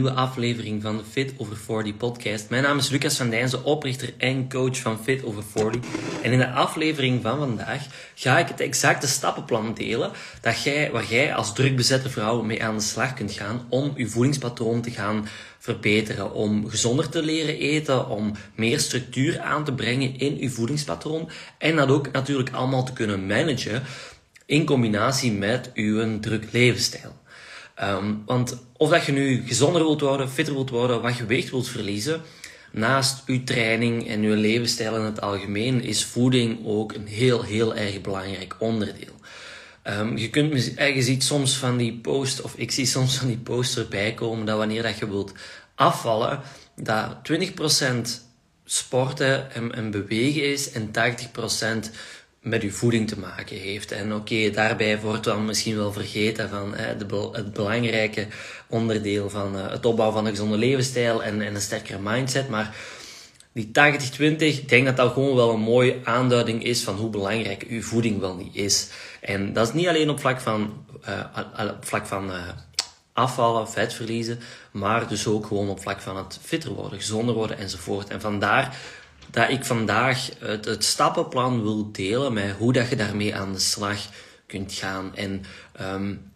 nieuwe aflevering van de Fit Over 40 podcast. Mijn naam is Lucas van Dijnsen, oprichter en coach van Fit Over 40. En in de aflevering van vandaag ga ik het exacte stappenplan delen dat jij, waar jij als drukbezette vrouw mee aan de slag kunt gaan om je voedingspatroon te gaan verbeteren, om gezonder te leren eten, om meer structuur aan te brengen in je voedingspatroon en dat ook natuurlijk allemaal te kunnen managen in combinatie met uw druk levensstijl. Um, want of dat je nu gezonder wilt worden, fitter wilt worden, wat gewicht wilt verliezen, naast uw training en uw levensstijl in het algemeen, is voeding ook een heel, heel erg belangrijk onderdeel. Um, je, kunt, je ziet soms van die post, of ik zie soms van die posts erbij komen, dat wanneer dat je wilt afvallen, dat 20% sporten en, en bewegen is en 80% met uw voeding te maken heeft. En oké, daarbij wordt dan misschien wel vergeten van hè, de, het belangrijke onderdeel van uh, het opbouwen van een gezonde levensstijl en, en een sterkere mindset. Maar die 80-20, ik denk dat dat gewoon wel een mooie aanduiding is van hoe belangrijk uw voeding wel niet is. En dat is niet alleen op vlak van, uh, op vlak van uh, afvallen, vet verliezen, maar dus ook gewoon op vlak van het fitter worden, gezonder worden enzovoort. En vandaar dat ik vandaag het, stappenplan wil delen met hoe dat je daarmee aan de slag kunt gaan. En um,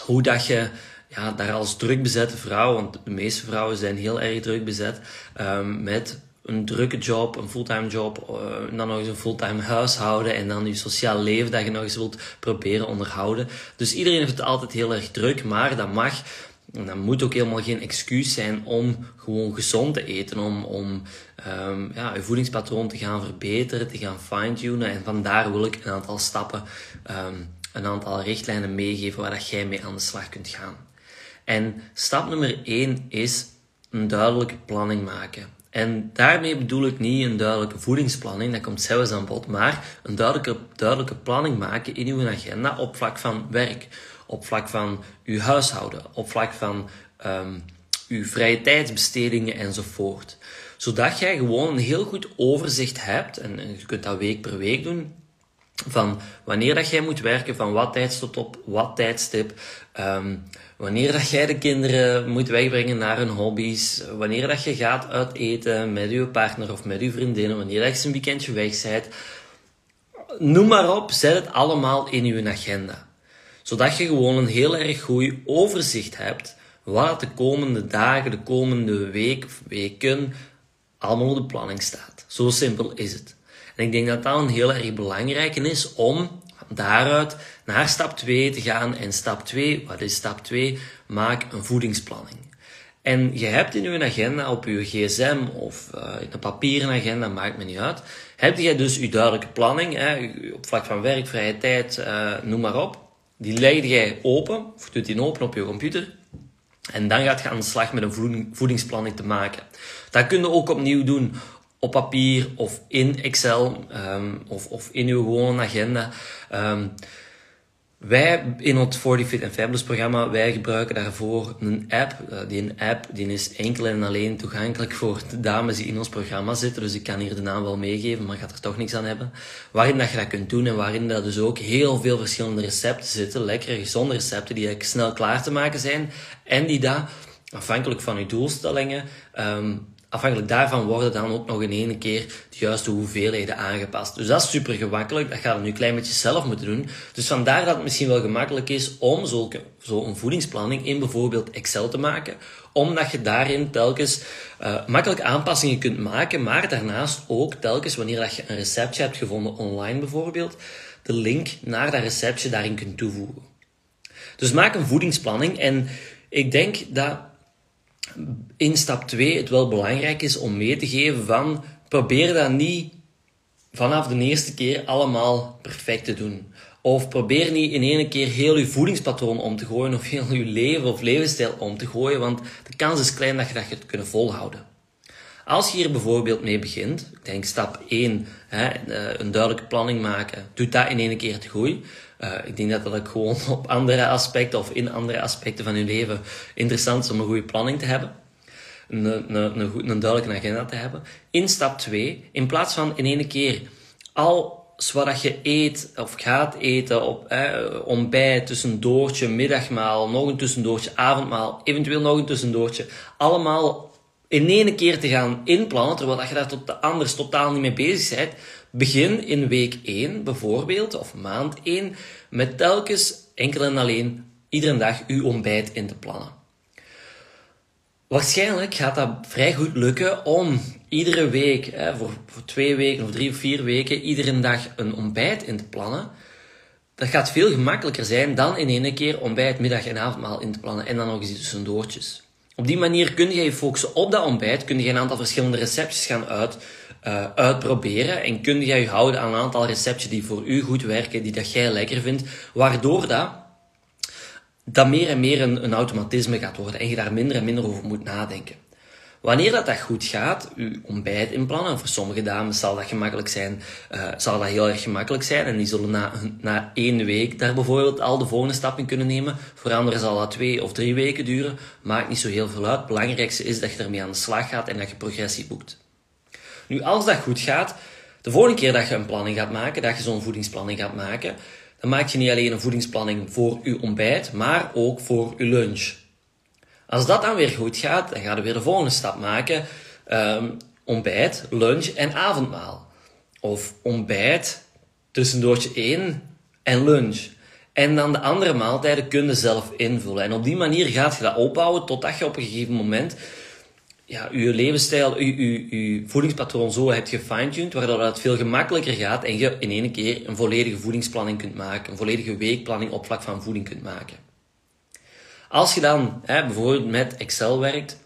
hoe dat je ja, daar als druk bezette vrouw, want de meeste vrouwen zijn heel erg druk bezet, um, met een drukke job, een fulltime job, en dan nog eens een fulltime huishouden en dan je sociaal leven dat je nog eens wilt proberen onderhouden. Dus iedereen heeft het altijd heel erg druk, maar dat mag en dat moet ook helemaal geen excuus zijn om gewoon gezond te eten, om, om um, ja, je voedingspatroon te gaan verbeteren, te gaan fine-tunen. En vandaar wil ik een aantal stappen, um, een aantal richtlijnen meegeven waar dat jij mee aan de slag kunt gaan. En stap nummer 1 is een duidelijke planning maken. En daarmee bedoel ik niet een duidelijke voedingsplanning, dat komt zelfs aan bod, maar een duidelijke, duidelijke planning maken in uw agenda op vlak van werk op vlak van uw huishouden, op vlak van um, uw vrije tijdsbestedingen enzovoort. Zodat jij gewoon een heel goed overzicht hebt, en, je kunt dat week per week doen, van wanneer dat jij moet werken, van wat tijdstip op wat tijdstip, um, wanneer dat jij de kinderen moet wegbrengen naar hun hobby's, wanneer dat je gaat uit eten met je partner of met je vriendinnen, wanneer dat je een weekendje weg bent. Noem maar op, zet het allemaal in je agenda zodat je gewoon een heel erg goed overzicht hebt wat de komende dagen, de komende week of weken allemaal op de planning staat. Zo simpel is het. En ik denk dat dat een heel erg belangrijke is om daaruit naar stap 2 te gaan. En stap 2, wat is stap 2? Maak een voedingsplanning. En je hebt in je agenda, op je gsm of uh, in een papieren agenda, maakt me niet uit, heb je dus je duidelijke planning, hè, op vlak van werk, vrije tijd, uh, noem maar op. Die leg jij open, of doet die open op je computer. En dan gaat je aan de slag met een voedingsplanning te maken. Dat kun je ook opnieuw doen op papier of in Excel um, of, of in je gewone agenda. Um, wij in het 40 Fit and Fabulous programma, wij gebruiken daarvoor een app. Uh, die app die is enkel en alleen toegankelijk voor de dames die in ons programma zitten. Dus ik kan hier de naam wel meegeven, maar gaat er toch niks aan hebben. Waarin dat je dat kunt doen en waarin dat dus ook heel veel verschillende recepten zitten. Lekkere, gezonde recepten die snel klaar te maken zijn. En die daar, afhankelijk van je doelstellingen, um, afhankelijk daarvan worden dan ook nog in één keer de juiste hoeveelheden aangepast. Dus dat is super gemakkelijk. Dat gaat je nu klein beetje zelf moeten doen. Dus vandaar dat het misschien wel gemakkelijk is om zulke, zo'n voedingsplanning in bijvoorbeeld Excel te maken. Omdat je daarin telkens uh, makkelijk aanpassingen kunt maken. Maar daarnaast ook telkens wanneer dat je een receptje hebt gevonden online bijvoorbeeld. De link naar dat receptje daarin kunt toevoegen. Dus maak een voedingsplanning. En ik denk dat in stap 2 het wel belangrijk is om mee te geven van probeer dat niet vanaf de eerste keer allemaal perfect te doen. Of probeer niet in één keer heel je voedingspatroon om te gooien of heel je leven of levensstijl om te gooien, want de kans is klein dat je dat gaat kunnen volhouden. Als je hier bijvoorbeeld mee begint, ik denk stap 1, hè, eh, een duidelijke planning maken, doe dat in één keer te goed. Uh, ik denk dat dat ook gewoon op andere aspecten of in andere aspecten van je leven interessant is om een goede planning te hebben. Een, een, een, een duidelijke agenda te hebben. In stap 2, in plaats van in één keer al wat je eet of gaat eten op eh, ontbijt, tussendoortje, middagmaal, nog een tussendoortje, avondmaal, eventueel nog een tussendoortje, allemaal in één keer te gaan inplannen, terwijl je daar tot anders totaal niet mee bezig bent. Begin in week 1 bijvoorbeeld, of maand 1, met telkens enkel en alleen iedere dag uw ontbijt in te plannen. Waarschijnlijk gaat dat vrij goed lukken om iedere week, voor, twee weken of drie of vier weken, iedere dag een ontbijt in te plannen. Dat gaat veel gemakkelijker zijn dan in één keer ontbijt, middag en avondmaal in te plannen en dan nog eens tussendoortjes. Op die manier kun je je focussen op dat ontbijt, kun je een aantal verschillende receptjes gaan uit, uh, uitproberen en kun je je houden aan een aantal receptjes die voor u goed werken, die dat jij lekker vindt, waardoor dat dat meer en meer een, een automatisme gaat worden en je daar minder en minder over moet nadenken. Wanneer dat, dat goed gaat, uw ontbijt inplannen, voor sommige dames zal dat gemakkelijk zijn, uh, zal dat heel erg gemakkelijk zijn en die zullen na, na één week daar bijvoorbeeld al de volgende stap in kunnen nemen. Voor anderen zal dat twee of drie weken duren, maakt niet zo heel veel uit. Het belangrijkste is dat je ermee aan de slag gaat en dat je progressie boekt. Nu, als dat goed gaat, de volgende keer dat je een planning gaat maken, dat je zo'n voedingsplanning gaat maken, dan maak je niet alleen een voedingsplanning voor je ontbijt, maar ook voor je lunch. Als dat dan weer goed gaat, dan ga je weer de volgende stap maken. Um, ontbijt, lunch en avondmaal. Of ontbijt, tussendoortje 1 en lunch. En dan de andere maaltijden kun je zelf invullen. En op die manier gaat je dat opbouwen totdat je op een gegeven moment ja, je levensstijl, je, je, je voedingspatroon zo hebt gefine-tuned, waardoor het veel gemakkelijker gaat en je in één keer een volledige voedingsplanning kunt maken, een volledige weekplanning op vlak van voeding kunt maken. Als je dan hè, bijvoorbeeld met Excel werkt,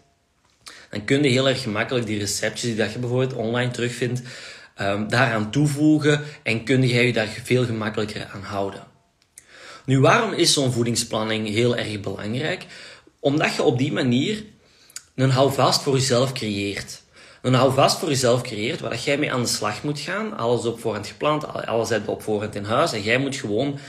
dan kun je heel erg gemakkelijk die receptjes die dat je bijvoorbeeld online terugvindt, um, daaraan toevoegen en kun je je daar veel gemakkelijker aan houden. Nu, waarom is zo'n voedingsplanning heel erg belangrijk? Omdat je op die manier een houvast voor jezelf creëert. Een houvast voor jezelf creëert waar jij mee aan de slag moet gaan. Alles op voorhand gepland, alles heb op voorhand in huis. En jij moet gewoon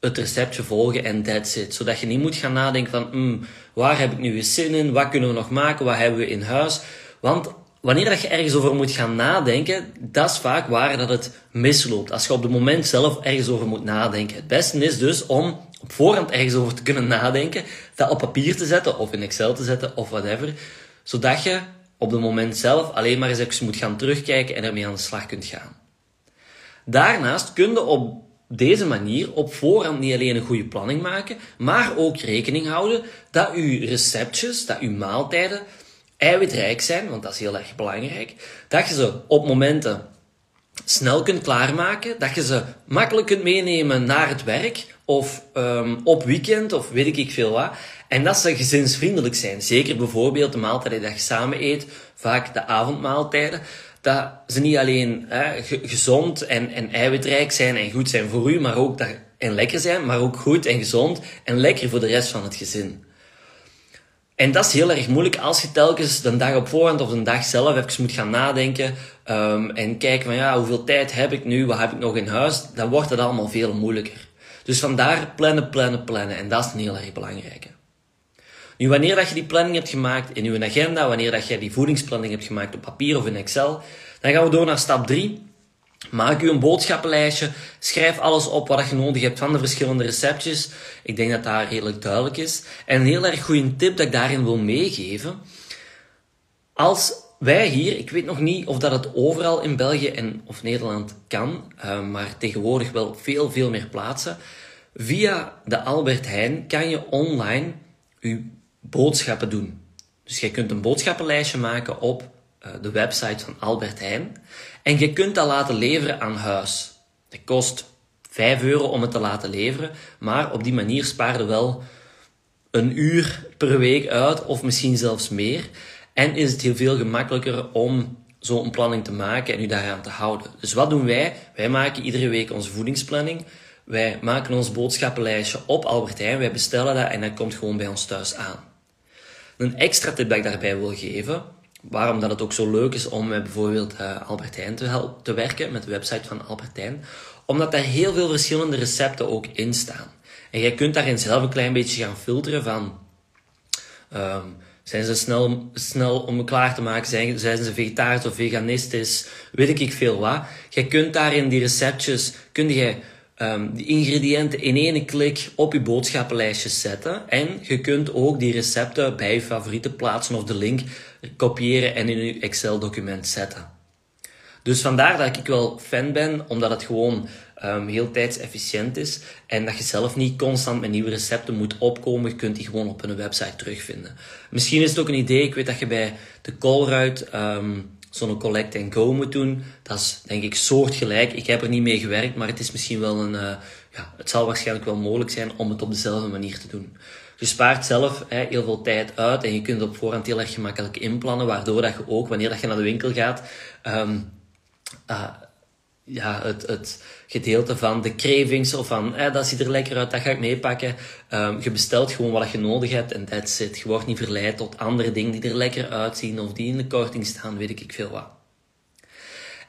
het receptje volgen en that's it. Zodat je niet moet gaan nadenken van, mm, waar heb ik nu weer zin in? Wat kunnen we nog maken? Wat hebben we in huis? Want wanneer dat je ergens over moet gaan nadenken, dat is vaak waar dat het misloopt. Als je op het moment zelf ergens over moet nadenken. Het beste is dus om op voorhand ergens over te kunnen nadenken, dat op papier te zetten of in Excel te zetten of whatever, zodat je op het moment zelf alleen maar eens moet gaan terugkijken en ermee aan de slag kunt gaan. Daarnaast kun je op deze manier op voorhand niet alleen een goede planning maken, maar ook rekening houden dat uw receptjes, dat uw maaltijden eiwitrijk zijn, want dat is heel erg belangrijk. Dat je ze op momenten snel kunt klaarmaken, dat je ze makkelijk kunt meenemen naar het werk of um, op weekend of weet ik veel wat. En dat ze gezinsvriendelijk zijn. Zeker bijvoorbeeld de maaltijden dat je samen eet, vaak de avondmaaltijden. Dat ze niet alleen hè, gezond en, en eiwitrijk zijn en goed zijn voor u, maar ook dat, en lekker zijn, maar ook goed en gezond en lekker voor de rest van het gezin. En dat is heel erg moeilijk als je telkens de dag op voorhand of de dag zelf even moet gaan nadenken um, en kijken van ja, hoeveel tijd heb ik nu, wat heb ik nog in huis, dan wordt het allemaal veel moeilijker. Dus vandaar plannen, plannen, plannen. En dat is een heel erg belangrijke. Nu, wanneer dat je die planning hebt gemaakt in je agenda, wanneer dat je die voedingsplanning hebt gemaakt op papier of in Excel, dan gaan we door naar stap 3. Maak u een boodschappenlijstje. Schrijf alles op wat je nodig hebt van de verschillende receptjes. Ik denk dat dat redelijk duidelijk is. En een heel erg goede tip dat ik daarin wil meegeven. Als wij hier, ik weet nog niet of dat het overal in België en of Nederland kan, uh, maar tegenwoordig wel veel, veel meer plaatsen. Via de Albert Heijn kan je online je boodschappen doen. Dus je kunt een boodschappenlijstje maken op uh, de website van Albert Heijn. En je kunt dat laten leveren aan huis. Het kost 5 euro om het te laten leveren, maar op die manier spaar je wel een uur per week uit, of misschien zelfs meer. En is het heel veel gemakkelijker om zo'n planning te maken en u daaraan te houden. Dus wat doen wij? Wij maken iedere week onze voedingsplanning. Wij maken ons boodschappenlijstje op Albert Heijn. Wij bestellen dat en dat komt gewoon bij ons thuis aan. Een extra tip dat ik daarbij wil geven, waarom dat het ook zo leuk is om met bijvoorbeeld uh, Albert Heijn te, helpen, te werken, met de website van Albert Heijn, omdat daar heel veel verschillende recepten ook in staan. En jij kunt daarin zelf een klein beetje gaan filteren van... Um, Zijn ze snel, snel om klaar te maken? Zijn, zijn ze vegetarisch of veganistisch? Weet ik veel wat. Je kunt daarin die receptjes, kun je um, die ingrediënten in één klik op je boodschappenlijstje zetten. En je kunt ook die recepten bij je favorieten plaatsen of de link kopiëren en in je Excel-document zetten. Dus vandaar dat ik wel fan ben, omdat het gewoon um, heel tijdsefficiënt is en dat je zelf niet constant met nieuwe recepten moet opkomen. Je kunt die gewoon op een website terugvinden. Misschien is het ook een idee, ik weet dat je bij de Colruyt um, zo'n collect and go moet doen. Dat is denk ik soortgelijk. Ik heb er niet mee gewerkt, maar het is misschien wel een, uh, ja, het zal waarschijnlijk wel mogelijk zijn om het op dezelfde manier te doen. Je spaart zelf heel veel tijd uit en je kunt het op voorhand heel erg gemakkelijk inplannen, waardoor dat je ook, wanneer dat je naar de winkel gaat, um, uh, ja, het, het gedeelte van de cravings of van eh, dat ziet er lekker uit, dat ga ik meepakken. Um, je bestelt gewoon wat je nodig hebt en that's it. Je wordt niet verleid tot andere dingen die er lekker uitzien of die in de korting staan, weet ik veel wat.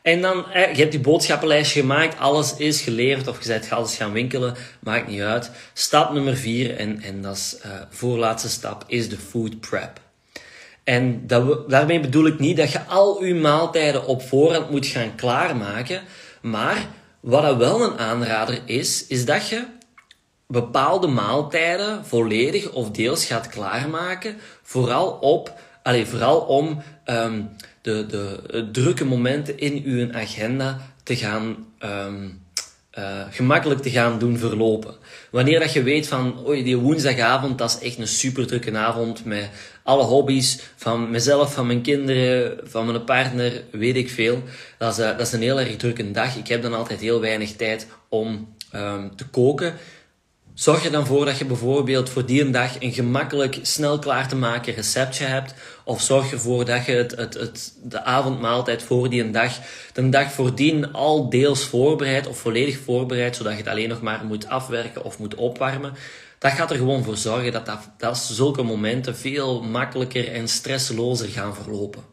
En dan, eh, je hebt die boodschappenlijstje gemaakt, alles is geleerd of je bent alles gaan winkelen, maakt niet uit. Stap nummer vier, en, en dat is uh, voorlaatste stap, is de food prep. En dat daarmee bedoel ik niet dat je al je maaltijden op voorhand moet gaan klaarmaken, maar wat dat wel een aanrader is, is dat je bepaalde maaltijden volledig of deels gaat klaarmaken, vooral, op, allez, vooral om um, de, de drukke momenten in uw agenda te gaan um, uh, gemakkelijk te gaan doen verlopen. Wanneer dat je weet van, oei, die woensdagavond, dat is echt een super drukke avond met alle hobby's van mezelf, van mijn kinderen, van mijn partner, weet ik veel. Dat is, uh, dat is een heel erg drukke dag. Ik heb dan altijd heel weinig tijd om um, te koken. Zorg er dan voor dat je bijvoorbeeld voor die dag een gemakkelijk, snel klaar te maken receptje hebt. Of zorg ervoor dat je het, het, het, de avondmaaltijd voor die dag, de dag voordien al deels voorbereidt of volledig voorbereidt, zodat je het alleen nog maar moet afwerken of moet opwarmen. Dat gaat er gewoon voor zorgen dat, dat, dat zulke momenten veel makkelijker en stresselozer gaan verlopen.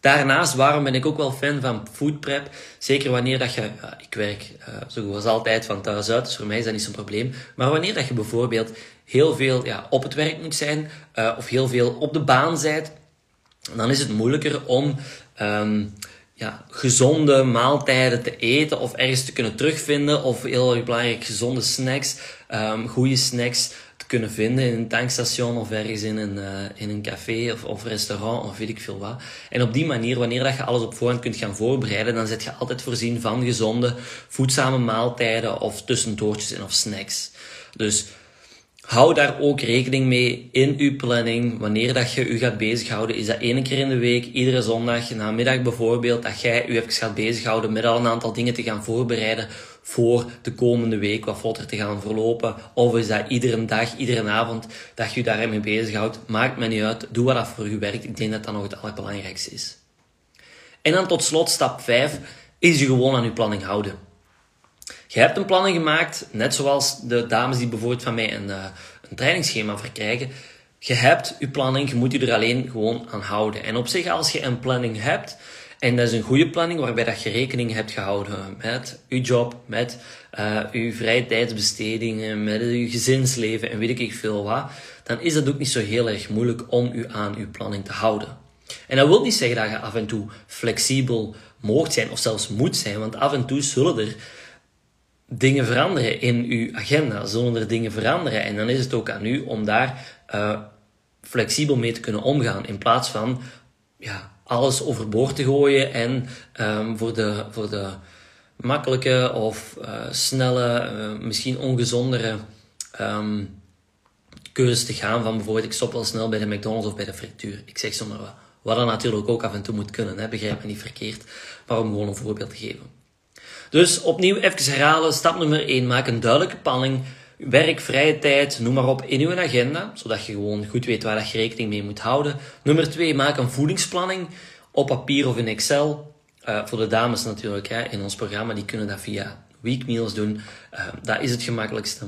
Daarnaast, waarom ben ik ook wel fan van food prep? Zeker wanneer dat je, ik werk uh, zoals altijd van thuis uit, dus voor mij is dat niet zo'n probleem. Maar wanneer dat je bijvoorbeeld heel veel ja, op het werk moet zijn, uh, of heel veel op de baan bent, dan is het moeilijker om um, ja, gezonde maaltijden te eten of ergens te kunnen terugvinden. Of heel belangrijk, gezonde snacks, um, goede snacks kunnen vinden in een tankstation of ergens in een, uh, in een café of, of restaurant of weet ik veel wat. En op die manier, wanneer dat je alles op voorhand kunt gaan voorbereiden, dan zit je altijd voorzien van gezonde, voedzame maaltijden of tussendoortjes en of snacks. Dus hou daar ook rekening mee in uw planning. Wanneer dat je u gaat bezighouden, is dat één keer in de week, iedere zondag, namiddag bijvoorbeeld, dat jij u even gaat bezighouden met al een aantal dingen te gaan voorbereiden voor de komende week wat vlotter te gaan verlopen? Of is dat iedere dag, iedere avond dat je je daarmee bezighoudt? Maakt me niet uit. Doe wat dat voor u werkt. Ik denk dat dat nog het allerbelangrijkste is. En dan tot slot, stap 5, is je gewoon aan je planning houden. Je hebt een planning gemaakt, net zoals de dames die bijvoorbeeld van mij een, uh, een trainingsschema verkrijgen. Je hebt je planning, je moet je er alleen gewoon aan houden. En op zich, als je een planning hebt, en dat is een goede planning waarbij dat je rekening hebt gehouden met je job, met uh, je vrije tijdsbestedingen, met je gezinsleven en weet ik veel wat. Dan is dat ook niet zo heel erg moeilijk om u aan uw planning te houden. En dat wil niet zeggen dat je af en toe flexibel mocht zijn of zelfs moet zijn, want af en toe zullen er dingen veranderen in uw agenda, zullen er dingen veranderen. En dan is het ook aan u om daar uh, flexibel mee te kunnen omgaan, in plaats van ja, alles overboord te gooien en um, voor, de, voor de makkelijke of uh, snelle, uh, misschien ongezondere um, keuzes te gaan van bijvoorbeeld ik stop wel snel bij de McDonald's of bij de frituur. Ik zeg zomaar wat. Wat dan natuurlijk ook af en toe moet kunnen, hè? begrijp me niet verkeerd, maar om gewoon een voorbeeld te geven. Dus opnieuw even herhalen, stap nummer 1, maak een duidelijke planning werk, vrije tijd, noem maar op, in uw agenda, zodat je gewoon goed weet waar je rekening mee moet houden. Nummer twee, maak een voedingsplanning op papier of in Excel. Uh, voor de dames natuurlijk, hè, in ons programma, die kunnen dat via weekmeals doen. Uh, dat is het gemakkelijkste.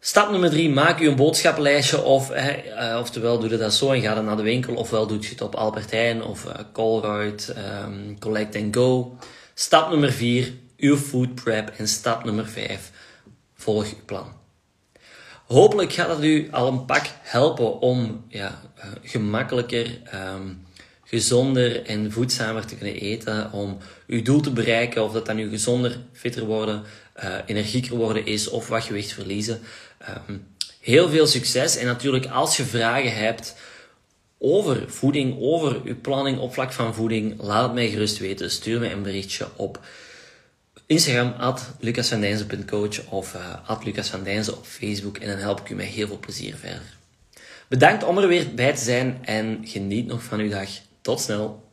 Stap nummer drie, maak je een boodschappenlijstje of, uh, oftewel doe je dat zo en ga dan naar de winkel, ofwel doe je het op Albertijn of uh, Colruyt, um, Collect and Go. Stap nummer vier, uw food prep. En stap nummer vijf, volg je plan. Hopelijk gaat dat u al een pak helpen om ja, uh, gemakkelijker, um, gezonder en voedzamer te kunnen eten. Om uw doel te bereiken, of dat dan nu gezonder, fitter worden, uh, energieker worden is of wat gewicht verliezen. Um, heel veel succes. En natuurlijk, als je vragen hebt over voeding, over uw planning op vlak van voeding, laat mij gerust weten. Stuur me een berichtje op Instagram, at of uh, at op Facebook. En dan help ik u met heel veel plezier verder. Bedankt om er weer bij te zijn en geniet nog van uw dag. Tot snel.